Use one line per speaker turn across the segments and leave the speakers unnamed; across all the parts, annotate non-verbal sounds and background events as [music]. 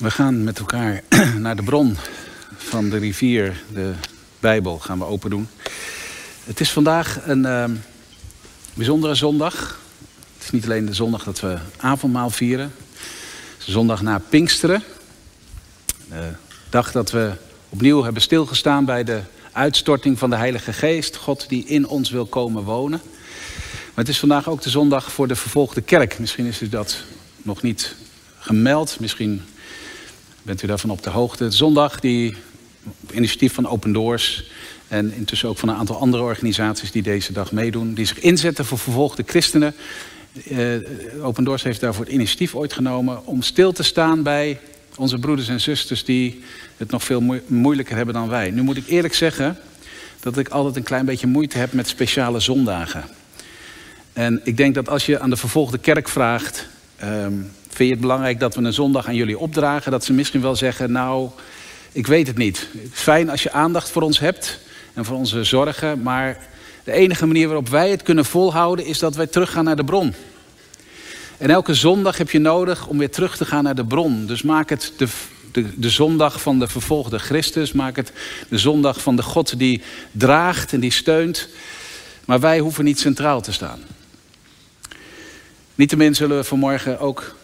We gaan met elkaar [clears throat] naar de bron van de rivier, de Bijbel, gaan we open doen. Het is vandaag een uh, bijzondere zondag. Het is niet alleen de zondag dat we avondmaal vieren. Het is de zondag na Pinksteren. De dag dat we opnieuw hebben stilgestaan bij de uitstorting van de Heilige Geest. God die in ons wil komen wonen. Maar het is vandaag ook de zondag voor de vervolgde kerk. Misschien is u dat nog niet gemeld. Misschien bent u daarvan op de hoogte. Zondag, die initiatief van Open Doors en intussen ook van een aantal andere organisaties die deze dag meedoen, die zich inzetten voor vervolgde christenen. Uh, Open Doors heeft daarvoor het initiatief ooit genomen om stil te staan bij onze broeders en zusters die het nog veel moeilijker hebben dan wij. Nu moet ik eerlijk zeggen dat ik altijd een klein beetje moeite heb met speciale zondagen. En ik denk dat als je aan de vervolgde kerk vraagt, um, Vind je het belangrijk dat we een zondag aan jullie opdragen? Dat ze misschien wel zeggen, nou, ik weet het niet. Fijn als je aandacht voor ons hebt en voor onze zorgen. Maar de enige manier waarop wij het kunnen volhouden is dat wij teruggaan naar de bron. En elke zondag heb je nodig om weer terug te gaan naar de bron. Dus maak het de, de, de, zondag van de vervolgde Christus. Maak het de zondag van de God die draagt en die steunt. Maar wij hoeven niet centraal te staan. Niettemin zullen we vanmorgen ook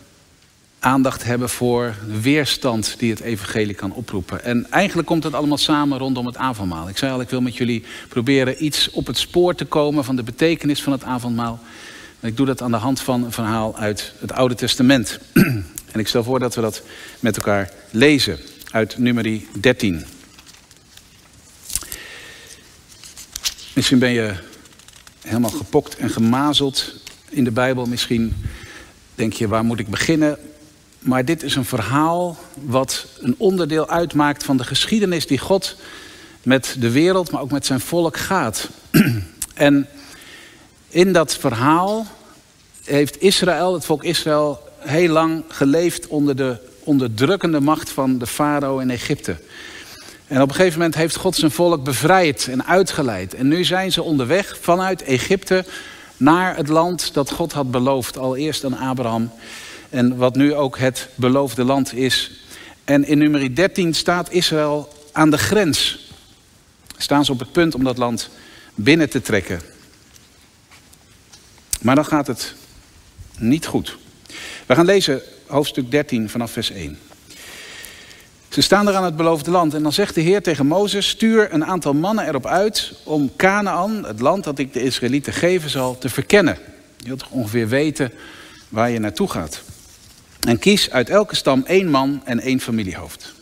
aandacht hebben voor de weerstand die het evangelie kan oproepen. En eigenlijk komt het allemaal samen rondom het avondmaal. Ik zei al, ik wil met jullie proberen iets op het spoor te komen van de betekenis van het avondmaal. En ik doe dat aan de hand van een verhaal uit het Oude Testament. [clears throat] en ik stel voor dat we dat met elkaar lezen uit nummerie 13. Misschien ben je helemaal gepokt en gemazeld in de Bijbel. Misschien denk je, waar moet ik beginnen? Maar dit is een verhaal wat een onderdeel uitmaakt van de geschiedenis die God met de wereld, maar ook met zijn volk gaat. [clears throat] en in dat verhaal heeft Israël, het volk Israël, heel lang geleefd onder de onderdrukkende macht van de farao in Egypte. En op een gegeven moment heeft God zijn volk bevrijd en uitgeleid. En nu zijn ze onderweg vanuit Egypte naar het land dat God had beloofd, al eerst aan Abraham. En wat nu ook het beloofde land is. En in nummer 13 staat Israël aan de grens. Staan ze op het punt om dat land binnen te trekken. Maar dan gaat het niet goed. We gaan lezen hoofdstuk 13 vanaf vers 1. Ze staan er aan het beloofde land en dan zegt de Heer tegen Mozes: Stuur een aantal mannen erop uit om Canaan, het land dat ik de Israëlieten geven zal, te verkennen. Je wilt toch ongeveer weten waar je naartoe gaat. En kies uit elke stam één man en één familiehoofd.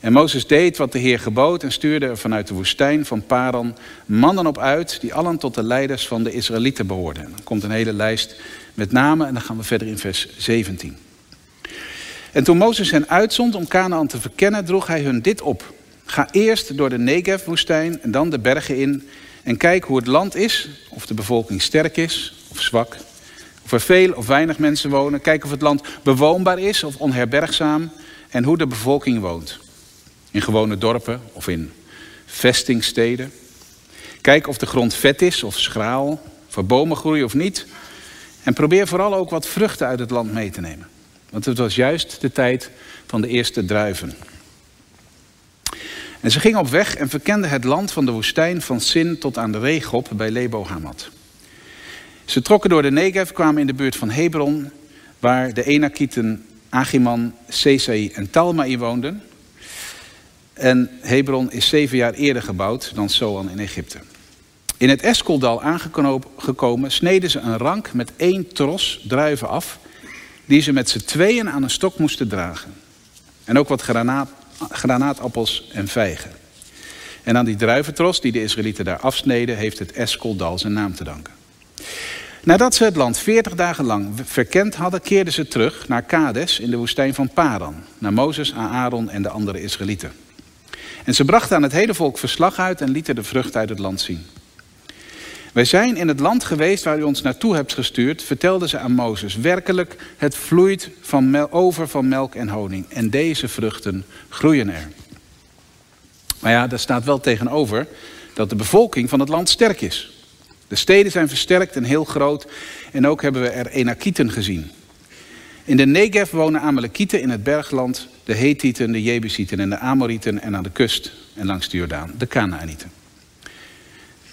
En Mozes deed wat de Heer gebood en stuurde er vanuit de woestijn van Paran mannen op uit, die allen tot de leiders van de Israëlieten behoorden. dan komt een hele lijst met namen en dan gaan we verder in vers 17. En toen Mozes hen uitzond om Canaan te verkennen, droeg hij hun dit op. Ga eerst door de Negev-woestijn en dan de bergen in en kijk hoe het land is, of de bevolking sterk is of zwak of er veel of weinig mensen wonen. Kijk of het land bewoonbaar is of onherbergzaam. En hoe de bevolking woont. In gewone dorpen of in vestingsteden. Kijk of de grond vet is of schraal. Er bomen groeien of niet. En probeer vooral ook wat vruchten uit het land mee te nemen. Want het was juist de tijd van de eerste druiven. En ze gingen op weg en verkenden het land van de woestijn van Sin tot aan de Regob bij Lebo Hamad. Ze trokken door de Negev, kwamen in de buurt van Hebron, waar de Enakieten Achiman, Sesai en Talmai woonden. En Hebron is zeven jaar eerder gebouwd dan Soan in Egypte. In het Eskoldal aangekomen sneden ze een rank met één tros druiven af, die ze met z'n tweeën aan een stok moesten dragen. En ook wat granaat, granaatappels en vijgen. En aan die druiventros die de Israëlieten daar afsneden, heeft het Eskoldal zijn naam te danken. Nadat ze het land veertig dagen lang verkend hadden, keerden ze terug naar Kades in de woestijn van Paran, naar Mozes, Aaron en de andere Israëlieten. En ze brachten aan het hele volk verslag uit en lieten de vrucht uit het land zien. Wij zijn in het land geweest waar u ons naartoe hebt gestuurd, vertelden ze aan Mozes. Werkelijk, het vloeit van over van melk en honing. En deze vruchten groeien er. Maar ja, daar staat wel tegenover dat de bevolking van het land sterk is. De steden zijn versterkt en heel groot. En ook hebben we er Enakieten gezien. In de Negev wonen Amalekieten in het bergland, de Hethieten, de Jebusieten en de Amorieten en aan de kust en langs de Jordaan, de Kanaanieten.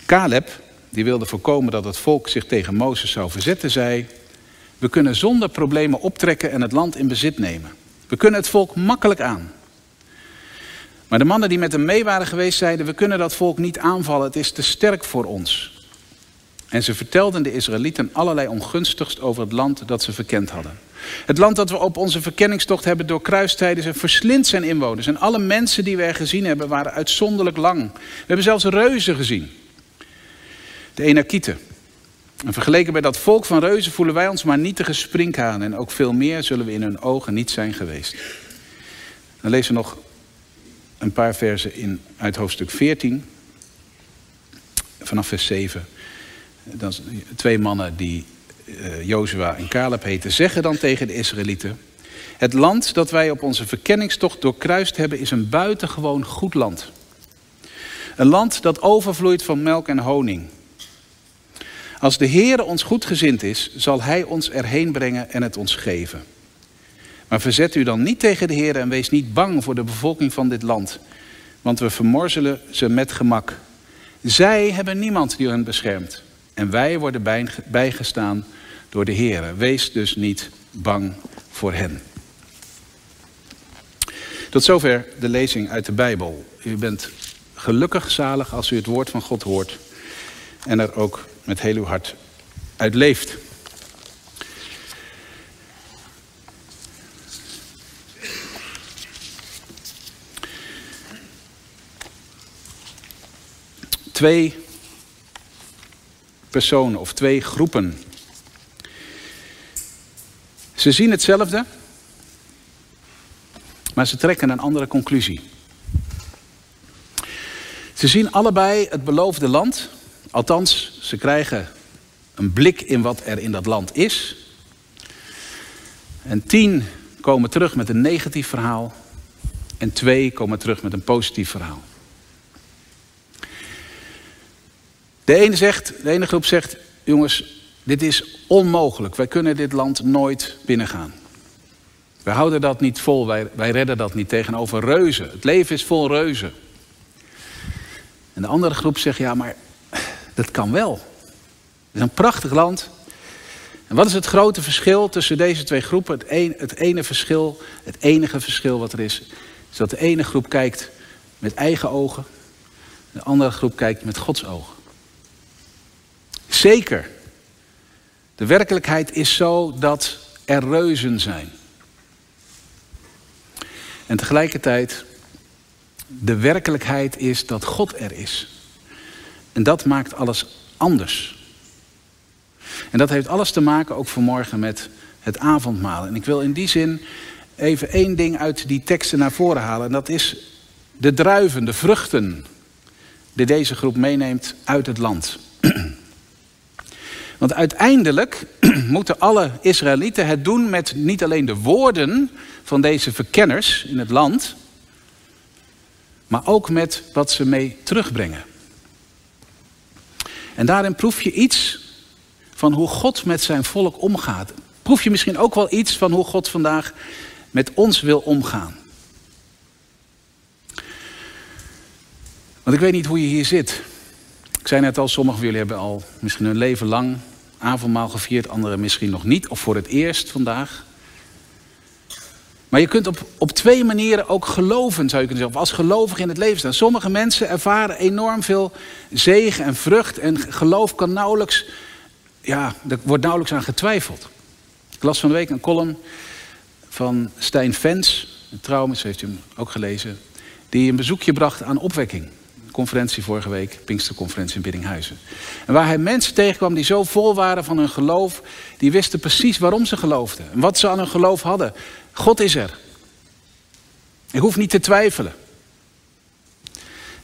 Caleb, die wilde voorkomen dat het volk zich tegen Mozes zou verzetten, zei: We kunnen zonder problemen optrekken en het land in bezit nemen. We kunnen het volk makkelijk aan. Maar de mannen die met hem mee waren geweest zeiden: We kunnen dat volk niet aanvallen, het is te sterk voor ons. En ze vertelden de Israëlieten allerlei ongunstigst over het land dat ze verkend hadden. Het land dat we op onze verkenningstocht hebben doorkruist tijdens en verslindt zijn inwoners. En alle mensen die we er gezien hebben waren uitzonderlijk lang. We hebben zelfs reuzen gezien. De Enakieten. En vergeleken bij dat volk van reuzen voelen wij ons maar nietige sprinkhanen. En ook veel meer zullen we in hun ogen niet zijn geweest. Dan lezen we nog een paar versen in, uit hoofdstuk 14. Vanaf vers 7. Dan twee mannen die uh, Jozua en Caleb heten, zeggen dan tegen de Israëlieten: Het land dat wij op onze verkenningstocht doorkruist hebben, is een buitengewoon goed land. Een land dat overvloeit van melk en honing. Als de Heere ons goedgezind is, zal Hij ons erheen brengen en het ons geven. Maar verzet u dan niet tegen de Heer en wees niet bang voor de bevolking van dit land, want we vermorzelen ze met gemak. Zij hebben niemand die hen beschermt. En wij worden bijgestaan door de Heer. Wees dus niet bang voor hen. Tot zover de lezing uit de Bijbel. U bent gelukkig zalig als u het woord van God hoort en er ook met heel uw hart uit leeft. Twee personen of twee groepen. Ze zien hetzelfde, maar ze trekken een andere conclusie. Ze zien allebei het beloofde land, althans, ze krijgen een blik in wat er in dat land is. En tien komen terug met een negatief verhaal en twee komen terug met een positief verhaal. De ene, zegt, de ene groep zegt, jongens, dit is onmogelijk. Wij kunnen dit land nooit binnengaan. Wij houden dat niet vol, wij, wij redden dat niet tegenover reuzen. Het leven is vol reuzen. En de andere groep zegt, ja, maar dat kan wel. Het is een prachtig land. En wat is het grote verschil tussen deze twee groepen? Het, het ene verschil, het enige verschil wat er is, is dat de ene groep kijkt met eigen ogen, de andere groep kijkt met Gods ogen. Zeker. De werkelijkheid is zo dat er reuzen zijn. En tegelijkertijd, de werkelijkheid is dat God er is. En dat maakt alles anders. En dat heeft alles te maken ook vanmorgen met het avondmaal. En ik wil in die zin even één ding uit die teksten naar voren halen. En dat is de druiven, de vruchten die deze groep meeneemt uit het land. Want uiteindelijk [clears throat] moeten alle Israëlieten het doen met niet alleen de woorden van deze verkenners in het land, maar ook met wat ze mee terugbrengen. En daarin proef je iets van hoe God met zijn volk omgaat. Proef je misschien ook wel iets van hoe God vandaag met ons wil omgaan. Want ik weet niet hoe je hier zit. Ik zei net al, sommigen van jullie hebben al misschien hun leven lang avondmaal gevierd, anderen misschien nog niet, of voor het eerst vandaag. Maar je kunt op, op twee manieren ook geloven, zou je kunnen zeggen, of als gelovig in het leven staan. Sommige mensen ervaren enorm veel zegen en vrucht en geloof kan nauwelijks, ja, er wordt nauwelijks aan getwijfeld. Ik las van de week een column van Stijn Vens, trouwens heeft u hem ook gelezen, die een bezoekje bracht aan opwekking conferentie vorige week, Pinksterconferentie in Biddinghuizen. En waar hij mensen tegenkwam die zo vol waren van hun geloof, die wisten precies waarom ze geloofden en wat ze aan hun geloof hadden. God is er. Ik hoef niet te twijfelen.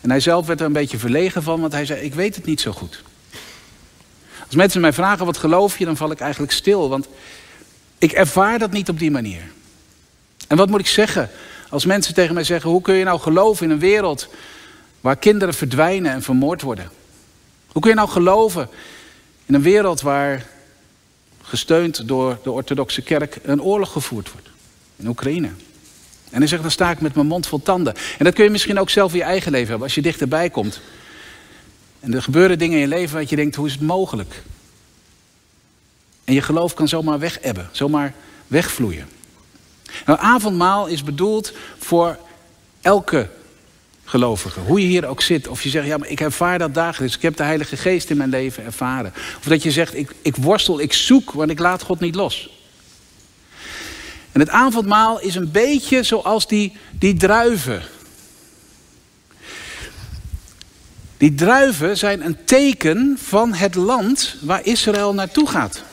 En hij zelf werd er een beetje verlegen van, want hij zei: Ik weet het niet zo goed. Als mensen mij vragen wat geloof je, dan val ik eigenlijk stil, want ik ervaar dat niet op die manier. En wat moet ik zeggen als mensen tegen mij zeggen: Hoe kun je nou geloven in een wereld Waar kinderen verdwijnen en vermoord worden. Hoe kun je nou geloven in een wereld waar gesteund door de orthodoxe kerk, een oorlog gevoerd wordt in Oekraïne. En hij zegt, dan sta ik met mijn mond vol tanden. En dat kun je misschien ook zelf in je eigen leven hebben, als je dichterbij komt. En er gebeuren dingen in je leven wat je denkt, hoe is het mogelijk? En je geloof kan zomaar wegebben, zomaar wegvloeien. Nou, avondmaal is bedoeld voor elke gelovige. Hoe je hier ook zit. Of je zegt, ja, maar ik ervaar dat dagelijks. Ik heb de Heilige Geest in mijn leven ervaren. Of dat je zegt, ik, ik worstel, ik zoek, want ik laat God niet los. En het avondmaal is een beetje zoals die, die druiven. Die druiven zijn een teken van het land waar Israël naartoe gaat.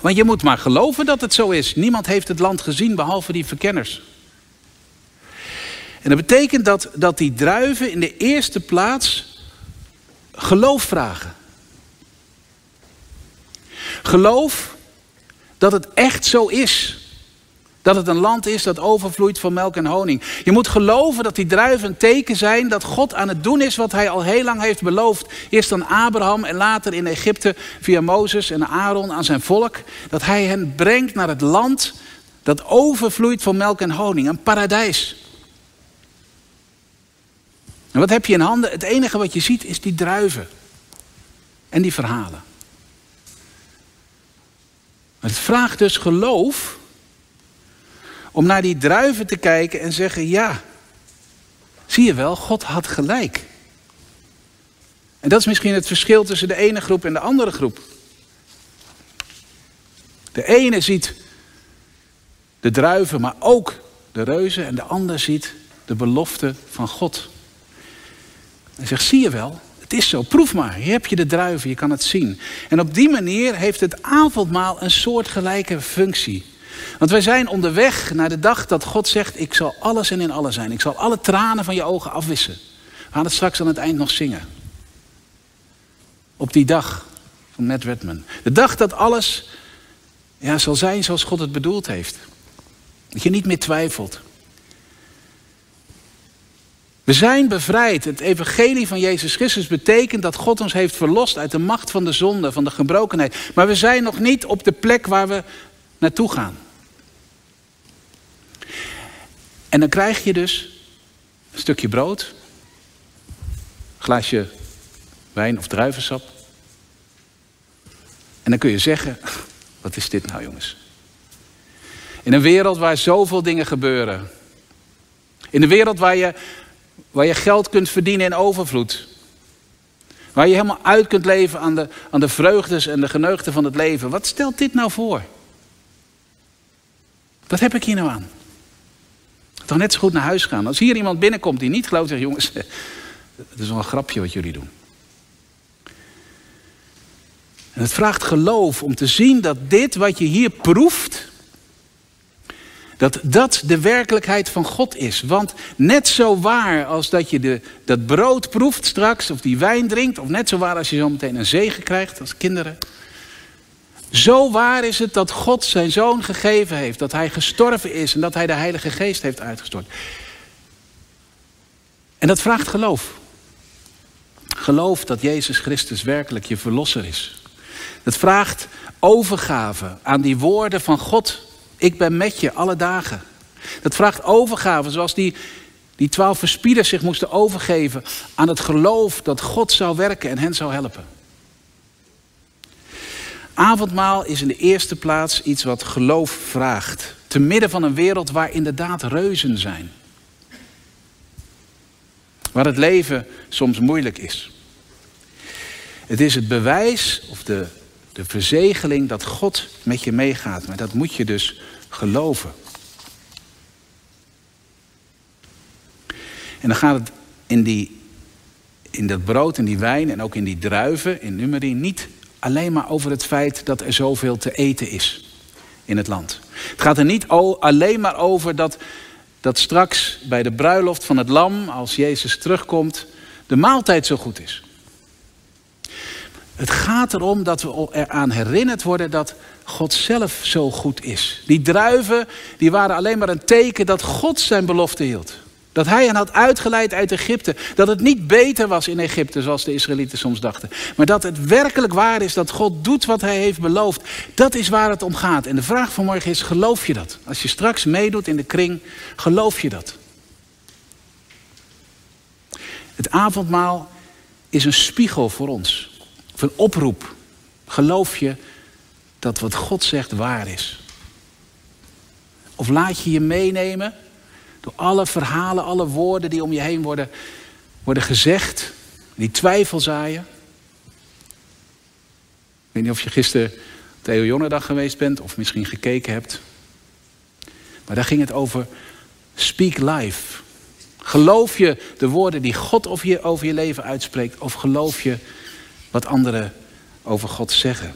Want je moet maar geloven dat het zo is. Niemand heeft het land gezien behalve die verkenners. En dat betekent dat, dat die druiven in de eerste plaats geloof vragen. Geloof dat het echt zo is. Dat het een land is dat overvloeit van melk en honing. Je moet geloven dat die druiven een teken zijn dat God aan het doen is wat hij al heel lang heeft beloofd. Eerst aan Abraham en later in Egypte via Mozes en Aaron aan zijn volk. Dat hij hen brengt naar het land dat overvloeit van melk en honing. Een paradijs. En wat heb je in handen? Het enige wat je ziet is die druiven. En die verhalen. Het vraagt dus geloof om naar die druiven te kijken en zeggen: ja, zie je wel, God had gelijk. En dat is misschien het verschil tussen de ene groep en de andere groep. De ene ziet de druiven, maar ook de reuzen, en de ander ziet de belofte van God. En zegt: zie je wel, het is zo, proef maar. Hier heb je de druiven, je kan het zien. En op die manier heeft het avondmaal een soortgelijke functie. Want wij zijn onderweg naar de dag dat God zegt: Ik zal alles en in alles zijn. Ik zal alle tranen van je ogen afwissen. We gaan het straks aan het eind nog zingen. Op die dag van Matt Redman. De dag dat alles ja, zal zijn zoals God het bedoeld heeft. Dat je niet meer twijfelt. We zijn bevrijd. Het evangelie van Jezus Christus betekent dat God ons heeft verlost uit de macht van de zonde, van de gebrokenheid. Maar we zijn nog niet op de plek waar we naartoe gaan. En dan krijg je dus een stukje brood, een glaasje wijn of druivensap. En dan kun je zeggen, [laughs] wat is dit nou jongens? In een wereld waar zoveel dingen gebeuren. In een wereld waar je Waar je geld kunt verdienen in overvloed. Waar je helemaal uit kunt leven aan de, aan de vreugdes en de geneugten van het leven. Wat stelt dit nou voor? Wat heb ik hier nou aan? Toch net zo goed naar huis gaan. Als hier iemand binnenkomt die niet gelooft, zegt jongens, [laughs] het is wel een grapje wat jullie doen. En het vraagt geloof om te zien dat dit wat je hier proeft, dat dat de werkelijkheid van God is. Want net zo waar als dat je de, dat brood proeft straks, of die wijn drinkt, of net zo waar als je zo meteen een zegen krijgt als kinderen. Zo waar is het dat God zijn zoon gegeven heeft, dat hij gestorven is en dat hij de Heilige Geest heeft uitgestort. En dat vraagt geloof. Geloof dat Jezus Christus werkelijk je verlosser is. Dat vraagt overgave aan die woorden van God ik ben met je alle dagen. Dat vraagt overgave, zoals die, die twaalf verspieders zich moesten overgeven aan het geloof dat God zou werken en hen zou helpen. Avondmaal is in de eerste plaats iets wat geloof vraagt. Te midden van een wereld waar inderdaad reuzen zijn. Waar het leven soms moeilijk is. Het is het bewijs of de de verzegeling dat God met je meegaat. Maar dat moet je dus geloven. En dan gaat het in, die, in dat brood en die wijn en ook in die druiven in Numeri niet alleen maar over het feit dat er zoveel te eten is in het land. Het gaat er niet alleen maar over dat, dat straks bij de bruiloft van het lam, als Jezus terugkomt, de maaltijd zo goed is. Het gaat erom dat we eraan herinnerd worden dat God zelf zo goed is. Die druiven die waren alleen maar een teken dat God zijn belofte hield. Dat hij hen had uitgeleid uit Egypte. Dat het niet beter was in Egypte, zoals de Israëlieten soms dachten. Maar dat het werkelijk waar is dat God doet wat hij heeft beloofd. Dat is waar het om gaat. En de vraag van morgen is, geloof je dat? Als je straks meedoet in de kring, geloof je dat? Het avondmaal is een spiegel voor ons. Of een oproep. Geloof je dat wat God zegt waar is? Of laat je je meenemen door alle verhalen, alle woorden die om je heen worden, worden gezegd, die twijfel zaaien? Ik weet niet of je gisteren Theo Jongedag geweest bent of misschien gekeken hebt. Maar daar ging het over speak life. Geloof je de woorden die God over je, over je leven uitspreekt of geloof je wat anderen over God zeggen?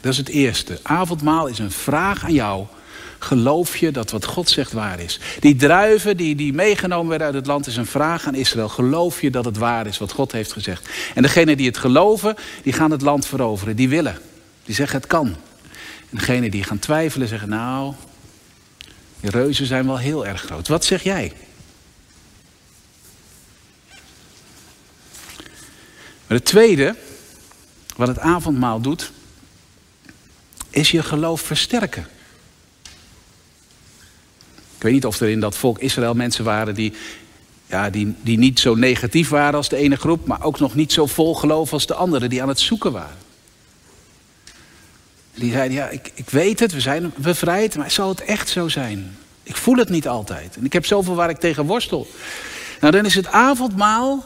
Dat is het eerste. Avondmaal is een vraag aan jou. Geloof je dat wat God zegt waar is? Die druiven die, die meegenomen werden uit het land is een vraag aan Israël. Geloof je dat het waar is wat God heeft gezegd? En degenen die het geloven, die gaan het land veroveren. Die willen. Die zeggen het kan. En degenen die gaan twijfelen zeggen nou, die reuzen zijn wel heel erg groot. Wat zeg jij? Maar het tweede, wat het avondmaal doet, is je geloof versterken. Ik weet niet of er in dat volk Israël mensen waren die, ja, die, die niet zo negatief waren als de ene groep, maar ook nog niet zo vol geloof als de andere, die aan het zoeken waren. Die zeiden, ja, ik, ik weet het, we zijn bevrijd, maar zal het echt zo zijn? Ik voel het niet altijd. En ik heb zoveel waar ik tegen worstel. Nou, dan is het avondmaal,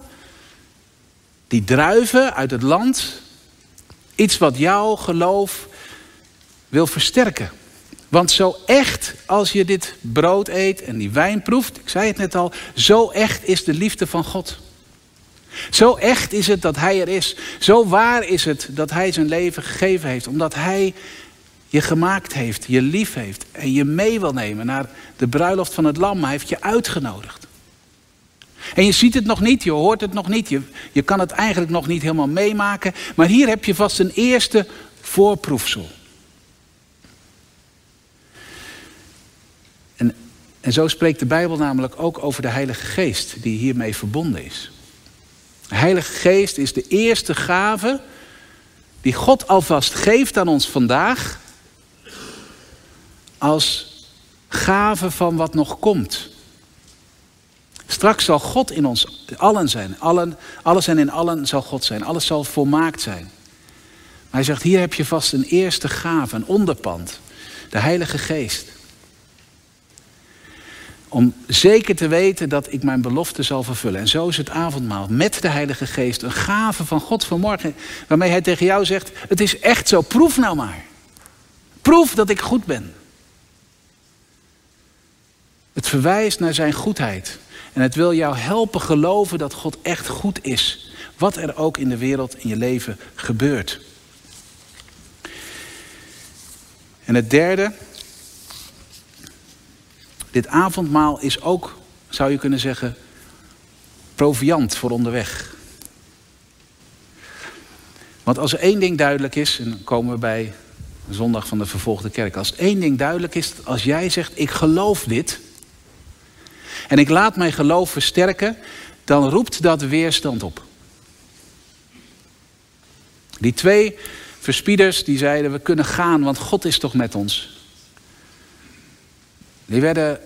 die druiven uit het land, iets wat jouw geloof wil versterken. Want zo echt als je dit brood eet en die wijn proeft, ik zei het net al, zo echt is de liefde van God. Zo echt is het dat Hij er is. Zo waar is het dat Hij zijn leven gegeven heeft. Omdat Hij je gemaakt heeft, je lief heeft en je mee wil nemen naar de bruiloft van het lam. Hij heeft je uitgenodigd. En je ziet het nog niet, je hoort het nog niet, je, je kan het eigenlijk nog niet helemaal meemaken. Maar hier heb je vast een eerste voorproefsel. En, en zo spreekt de Bijbel namelijk ook over de Heilige Geest, die hiermee verbonden is. De Heilige Geest is de eerste gave die God alvast geeft aan ons vandaag als gave van wat nog komt. Straks zal God in ons allen zijn. Allen, alles en in allen zal God zijn. Alles zal volmaakt zijn. Maar hij zegt, hier heb je vast een eerste gave, een onderpand. De Heilige Geest. Om zeker te weten dat ik mijn belofte zal vervullen. En zo is het avondmaal met de Heilige Geest. Een gave van God vanmorgen. Waarmee hij tegen jou zegt, het is echt zo, proef nou maar. Proef dat ik goed ben. Het verwijst naar zijn goedheid. En het wil jou helpen geloven dat God echt goed is. Wat er ook in de wereld, in je leven gebeurt. En het derde. Dit avondmaal is ook, zou je kunnen zeggen, proviant voor onderweg. Want als er één ding duidelijk is, en dan komen we bij zondag van de vervolgde kerk. Als één ding duidelijk is, als jij zegt, ik geloof dit, en ik laat mijn geloof versterken, dan roept dat weerstand op. Die twee verspieders die zeiden, we kunnen gaan, want God is toch met ons. Die werden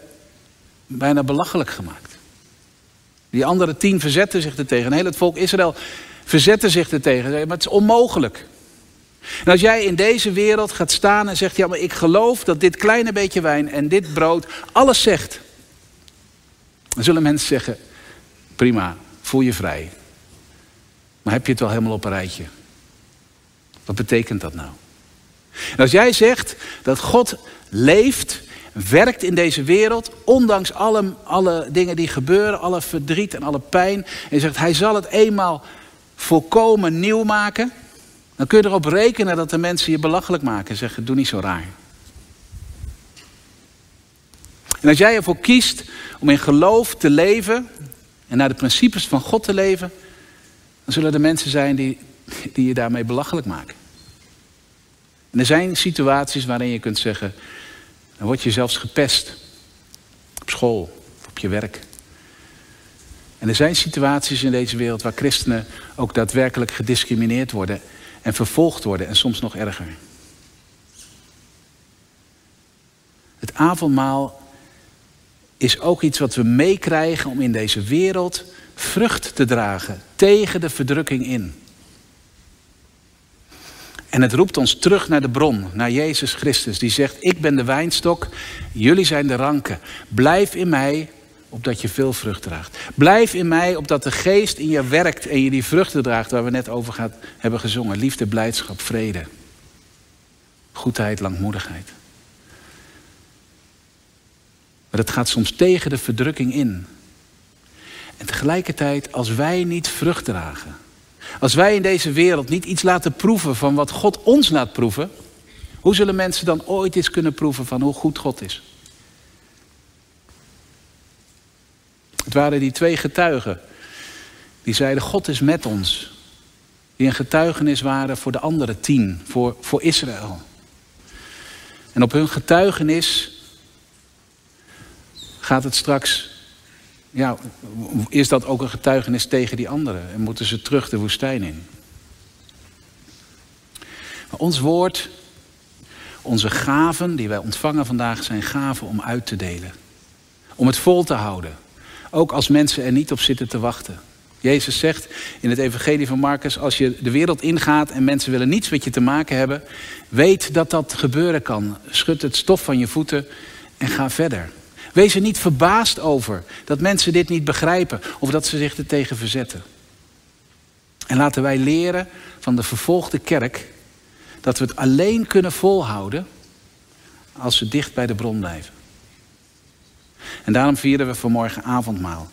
bijna belachelijk gemaakt. Die andere tien verzetten zich ertegen. En heel het volk Israël verzette zich ertegen. Maar het is onmogelijk. En als jij in deze wereld gaat staan en zegt, ja maar ik geloof dat dit kleine beetje wijn en dit brood alles zegt. Dan zullen mensen zeggen, prima, voel je vrij. Maar heb je het wel helemaal op een rijtje? Wat betekent dat nou? En als jij zegt dat God leeft, werkt in deze wereld, ondanks alle, alle dingen die gebeuren, alle verdriet en alle pijn, en je zegt hij zal het eenmaal volkomen nieuw maken, dan kun je erop rekenen dat de mensen je belachelijk maken en zeggen, doe niet zo raar. En als jij ervoor kiest om in geloof te leven en naar de principes van God te leven, dan zullen er mensen zijn die, die je daarmee belachelijk maken. En er zijn situaties waarin je kunt zeggen, dan word je zelfs gepest. Op school, op je werk. En er zijn situaties in deze wereld waar christenen ook daadwerkelijk gediscrimineerd worden en vervolgd worden en soms nog erger. Het avondmaal is ook iets wat we meekrijgen om in deze wereld vrucht te dragen tegen de verdrukking in. En het roept ons terug naar de bron, naar Jezus Christus, die zegt: Ik ben de wijnstok, jullie zijn de ranken. Blijf in mij, opdat je veel vrucht draagt. Blijf in mij, opdat de geest in je werkt en je die vruchten draagt waar we net over gaat, hebben gezongen. Liefde, blijdschap, vrede, goedheid, langmoedigheid. Het gaat soms tegen de verdrukking in. En tegelijkertijd, als wij niet vrucht dragen, als wij in deze wereld niet iets laten proeven van wat God ons laat proeven, hoe zullen mensen dan ooit eens kunnen proeven van hoe goed God is? Het waren die twee getuigen die zeiden: God is met ons. Die een getuigenis waren voor de andere tien, voor, voor Israël. En op hun getuigenis gaat het straks ja, is dat ook een getuigenis tegen die anderen? En moeten ze terug de woestijn in? Maar ons woord, onze gaven die wij ontvangen vandaag, zijn gaven om uit te delen. Om het vol te houden. Ook als mensen er niet op zitten te wachten. Jezus zegt in het Evangelie van Marcus: als je de wereld ingaat en mensen willen niets met je te maken hebben, weet dat dat gebeuren kan. Schud het stof van je voeten en ga verder. Wees er niet verbaasd over dat mensen dit niet begrijpen of dat ze zich er tegen verzetten. En laten wij leren van de vervolgde kerk dat we het alleen kunnen volhouden als we dicht bij de bron blijven. En daarom vieren we vanmorgen avondmaal.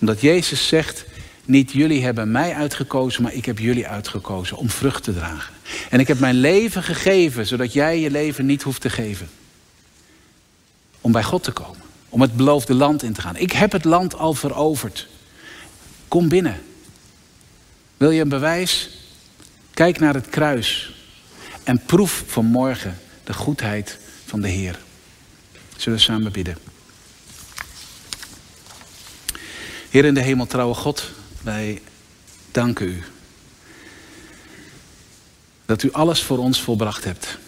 Omdat Jezus zegt, niet jullie hebben mij uitgekozen, maar ik heb jullie uitgekozen om vrucht te dragen. En ik heb mijn leven gegeven, zodat jij je leven niet hoeft te geven. Om bij God te komen om het beloofde land in te gaan. Ik heb het land al veroverd. Kom binnen. Wil je een bewijs? Kijk naar het kruis en proef vanmorgen de goedheid van de Heer. Zullen we samen bidden? Heer in de hemel, trouwe God, wij danken u. Dat u alles voor ons volbracht hebt.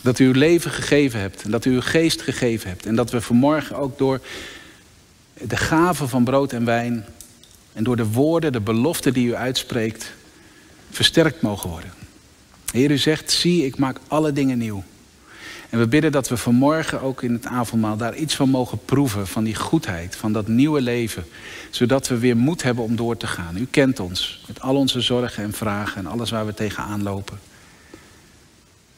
Dat u uw leven gegeven hebt en dat u uw geest gegeven hebt. En dat we vanmorgen ook door de gave van brood en wijn en door de woorden, de beloften die u uitspreekt, versterkt mogen worden. Heer, u zegt, zie, ik maak alle dingen nieuw. En we bidden dat we vanmorgen ook in het avondmaal daar iets van mogen proeven, van die goedheid, van dat nieuwe leven. Zodat we weer moed hebben om door te gaan. U kent ons met al onze zorgen en vragen en alles waar we tegenaan lopen.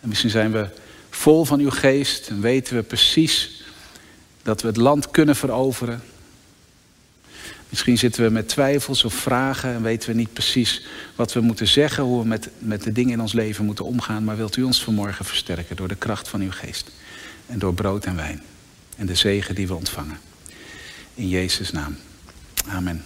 En misschien zijn we vol van uw geest en weten we precies dat we het land kunnen veroveren. Misschien zitten we met twijfels of vragen en weten we niet precies wat we moeten zeggen, hoe we met, met de dingen in ons leven moeten omgaan. Maar wilt u ons vanmorgen versterken door de kracht van uw geest en door brood en wijn en de zegen die we ontvangen. In Jezus' naam. Amen.